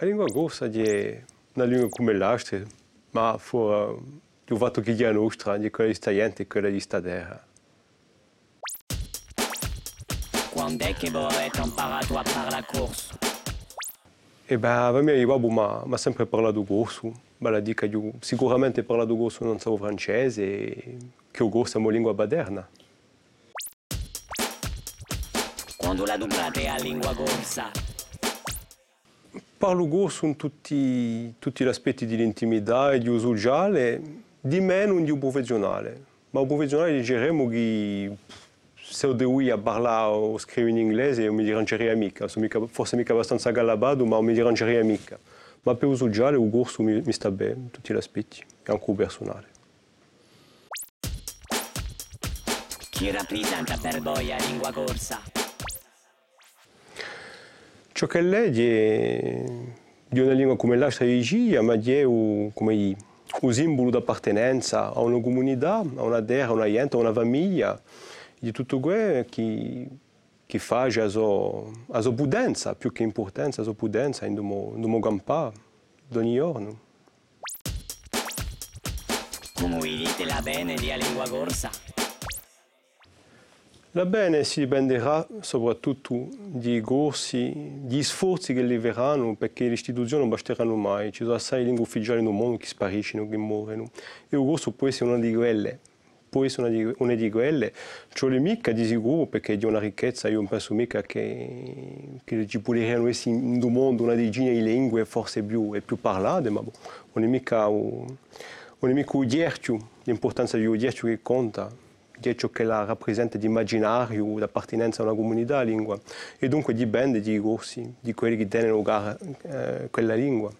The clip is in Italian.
La lingua corsa è una lingua come l'altra, ma fu il fatto che è nostra, di quella di sta gente e quella di sta terra. Quando è che voi avete imparato a fare la corsa? E beh, a me babbo mi ha sempre parlato corso, vale dica io sicuramente parlato corso non so francese e che ho corso è una lingua baderna. Quando la dublate a lingua corsa? Parlo corso in tutti, tutti gli aspetti dell'intimità e di uso sociale, di meno di un professionale. Ma un professionale diremo che se io devo parlare o scrivere in inglese io mi dirangerei mica, forse mica abbastanza galabato, ma mi dirangerei mica. Ma per uso sociale il corso mi, mi sta bene, in tutti gli aspetti, anche personale. Chi rappresenta per voi la lingua corsa? Ciò che è di una lingua come l'altra regia, ma è un, come un simbolo d'appartenenza a una comunità, a una terra, a una gente, a una famiglia, di tutto quello che, che fa la sua, la sua pudenza, più che importanza, la sua pudenza in domo campà ogni giorno. Come dite la bene di lingua corsa? La bene si dipenderà soprattutto dei corsi, degli sforzi che leveranno perché le istituzioni non basteranno mai. Ci sono assai lingue ufficiali nel mondo che spariscono, che muoiono. E il corso può essere una di quelle. Può essere una di, una di quelle. Ciò è mica di sicuro perché di una ricchezza io non penso mica che, che ci potrebbero essere in un mondo una decina di lingue forse più, più parlate, ma boh, non è mica un, non è mica l'importanza di dietro che conta di ciò che la rappresenta di immaginario, d'appartenenza a una comunità, lingua, e dunque dipende dai corsi, di quelli che tengono eh, quella lingua.